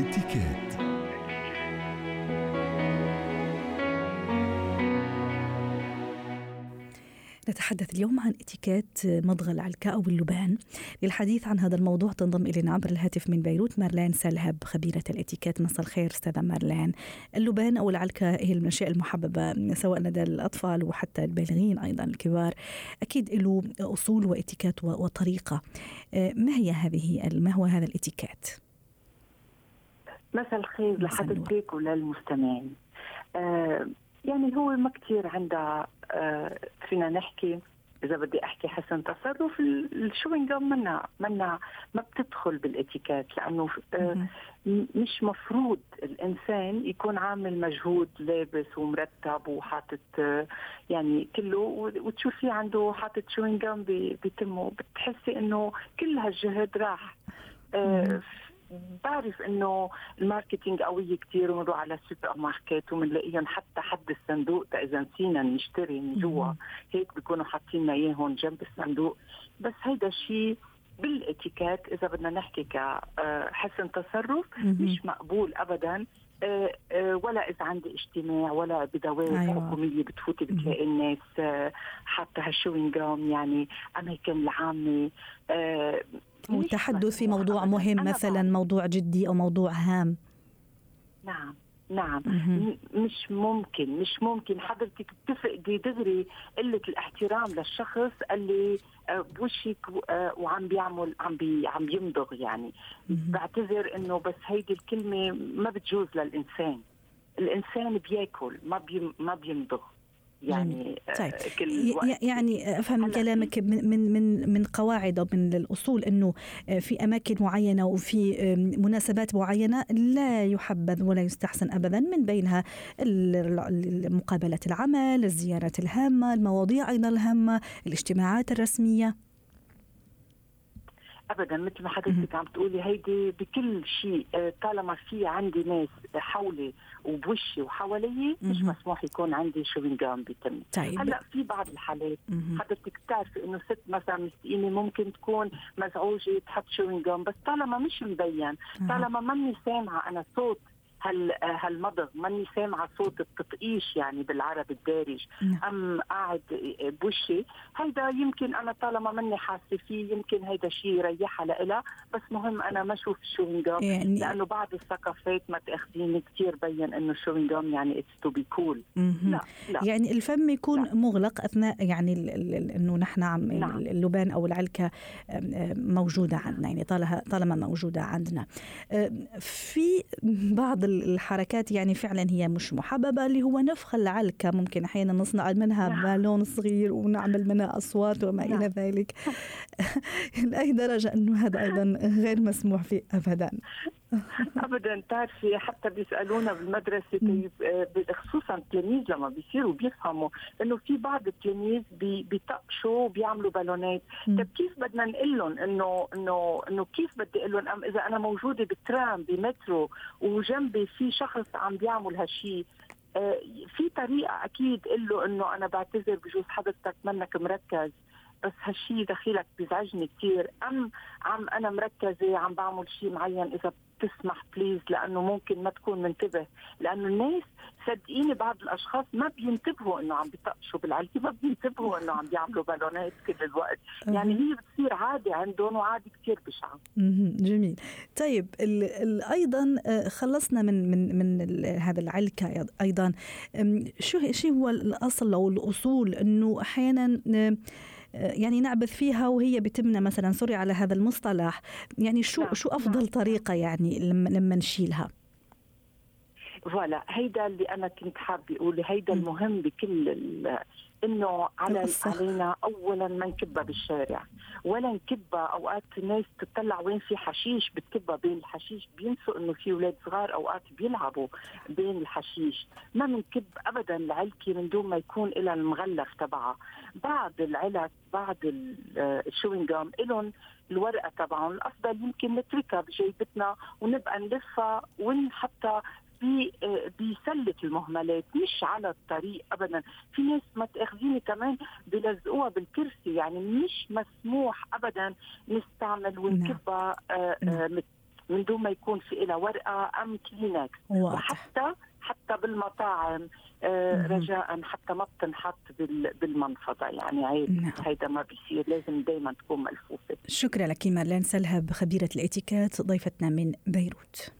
اتكات نتحدث اليوم عن إتيكيت مضغ العلكة أو اللبان. للحديث عن هذا الموضوع تنضم إلينا عبر الهاتف من بيروت مارلين سلهب خبيرة الإتيكيت. مساء الخير أستاذة مارلين. اللبان أو العلكة هي من الأشياء المحببة سواء لدى الأطفال وحتى البالغين أيضا الكبار. أكيد له أصول وإتيكيت وطريقة. ما هي هذه ما هو هذا الإتيكيت؟ مساء الخير لحضرتك وللمستمعين. آه يعني هو ما كثير عندها آه فينا نحكي. إذا بدي أحكي حسن تصرف الشوينج منا منا ما بتدخل بالإتيكيت لأنه آه مش مفروض الإنسان يكون عامل مجهود لابس ومرتب وحاطط آه يعني كله وتشوفيه عنده حاطط chewing بتمه بتحسي إنه كل هالجهد راح. آه بعرف إنه ال marketing قوية كثير ونروح على السوبر ماركت وبنلاقيهم حتى حد الصندوق إذا نسينا نشتري من جوا. هيك بيكونوا حاطين لنا إياهم جنب الصندوق. بس هيدا شيء بالاتيكيت إذا بدنا نحكي كحسن تصرف مش مقبول ابدا. أه أه ولا إذا عندي اجتماع ولا بدوائر أيوة. حكومية بتفوتي بتلاقي الناس أه حاطة هال chewing يعني أماكن العامة. والتحدث في موضوع مهم مثلا موضوع جدي أو موضوع هام. نعم نعم. مش ممكن مش ممكن. حضرتك بتفقدي دغري قلة الاحترام للشخص اللي بوشك وعم بيعمل عم بي عم يمضغ يعني. بعتذر إنه بس هيدي الكلمة ما بتجوز للإنسان. الإنسان بياكل ما بي ما بيمضغ يعني طيب. كل وقت. يعني أفهم من كلامك من من من قواعد أو من الأصول أنه في أماكن معينة وفي مناسبات معينة لا يحبذ ولا يستحسن ابدا من بينها مقابلة العمل، الزيارات الهامة، المواضيع أيضا الهامة، الاجتماعات الرسمية. ابدا مثل ما حضرتك عم تقولي هيدي بكل شيء طالما في عندي ناس حولي وبوشي وحوالي مش مسموح يكون عندي شوينجام بيتم. طيب. هلأ في بعض الحالات حضرتك بتعرفي إنه ست مثلا مسكينة ممكن تكون مزعوجة تحط شوينجام بس طالما مش مبين طالما ماني سامعة أنا صوت هال هالمضغ ماني سامعة صوت التطقيش يعني بالعربي الدارج. أم قاعد بوشي. هيدا يمكن أنا طالما ماني حاسة فيه يمكن هيدا شيء يريحها لإلها بس مهم أنا ما أشوف ال chewing gum يعني لأنه بعض الثقافات ما تأخذيني كثير بين إنه ال chewing gum يعني it's to be cool لا لا. يعني الفم يكون لا. مغلق أثناء يعني إنه نحن عم نعم. اللبان أو العلكة موجودة عندنا يعني طالما موجودة عندنا. في بعض الحركات يعني فعلا هي مش محببة اللي هو نفخ العلكة ممكن أحيانا نصنع منها نعم. بالون صغير ونعمل منها أصوات وما نعم. إلى ذلك لأي درجة أنه هذا أيضا غير مسموح فيه أبدا ابدا بتعرفي حتى بيسألونا بالمدرسة خصوصا التلاميذ لما بيصيروا بيفهموا إنه في بعض التلاميذ بيطقشوا وبيعملوا بالونات. طيب كيف بدنا نقول لهم إنه إنه إنه كيف بدي أقول لهم أم إذا أنا موجودة بترام بمترو وجنبي في شخص عم بيعمل هالشيء آه في طريقة أكيد قل له إنه أنا بعتذر بجوز حضرتك منك مركز. بس هالشيء دخيلك بيزعجني كثير أم عم أنا مركزة عم بعمل شيء معين إذا تسمح بليز لأنه ممكن ما تكون منتبه. لأنه الناس صدقيني بعض الأشخاص ما بينتبهوا إنه عم بيطقشوا بالعلكه ما بينتبهوا إنه عم بيعملوا بالونات كل الوقت. يعني هي بتصير عادي عندهم وعادي كثير بشعة. جميل. طيب ال ال أيضا خلصنا من من من هذا العلكة أيضا. شو شو هو الأصل أو الأصول إنه أحيانا يعني نعبث فيها وهي بتمنا مثلا sorry على هذا المصطلح يعني شو نعم. شو أفضل طريقة يعني لما لما نشيلها voilà هيدا اللي أنا كنت حابة أقول هيدا المهم بكل إنه على علينا اولا ما نكبها بالشارع ولا نكبها أوقات الناس تطلع وين في حشيش بتكبها بين الحشيش بينسوا إنه في أولاد صغار أوقات بيلعبوا بين الحشيش. ما بنكب ابدا العلكة من دون ما يكون لها المغلف تبعها. بعض العلك بعض الشوينغام لهم الورقة تبعهم الأفضل يمكن نتركها بجيبتنا ونبقى نلفها ونحطها بسلة المهملات مش على الطريق ابدا. في ناس ما تأخذيني كمان بلزقوها بالكرسي يعني مش مسموح ابدا نستعمل ونكبها آه آه من دون ما يكون في لها ورقة أم كلينكس وحتى حتى بالمطاعم آه رجاء حتى ما بتنحط بالمنفضة. يعني عيب نعم. هيدا ما بيصير لازم دائما تكون ملفوفة. شكرا لك مارلين. سلهب خبيره الإتيكيت ضيفتنا من بيروت.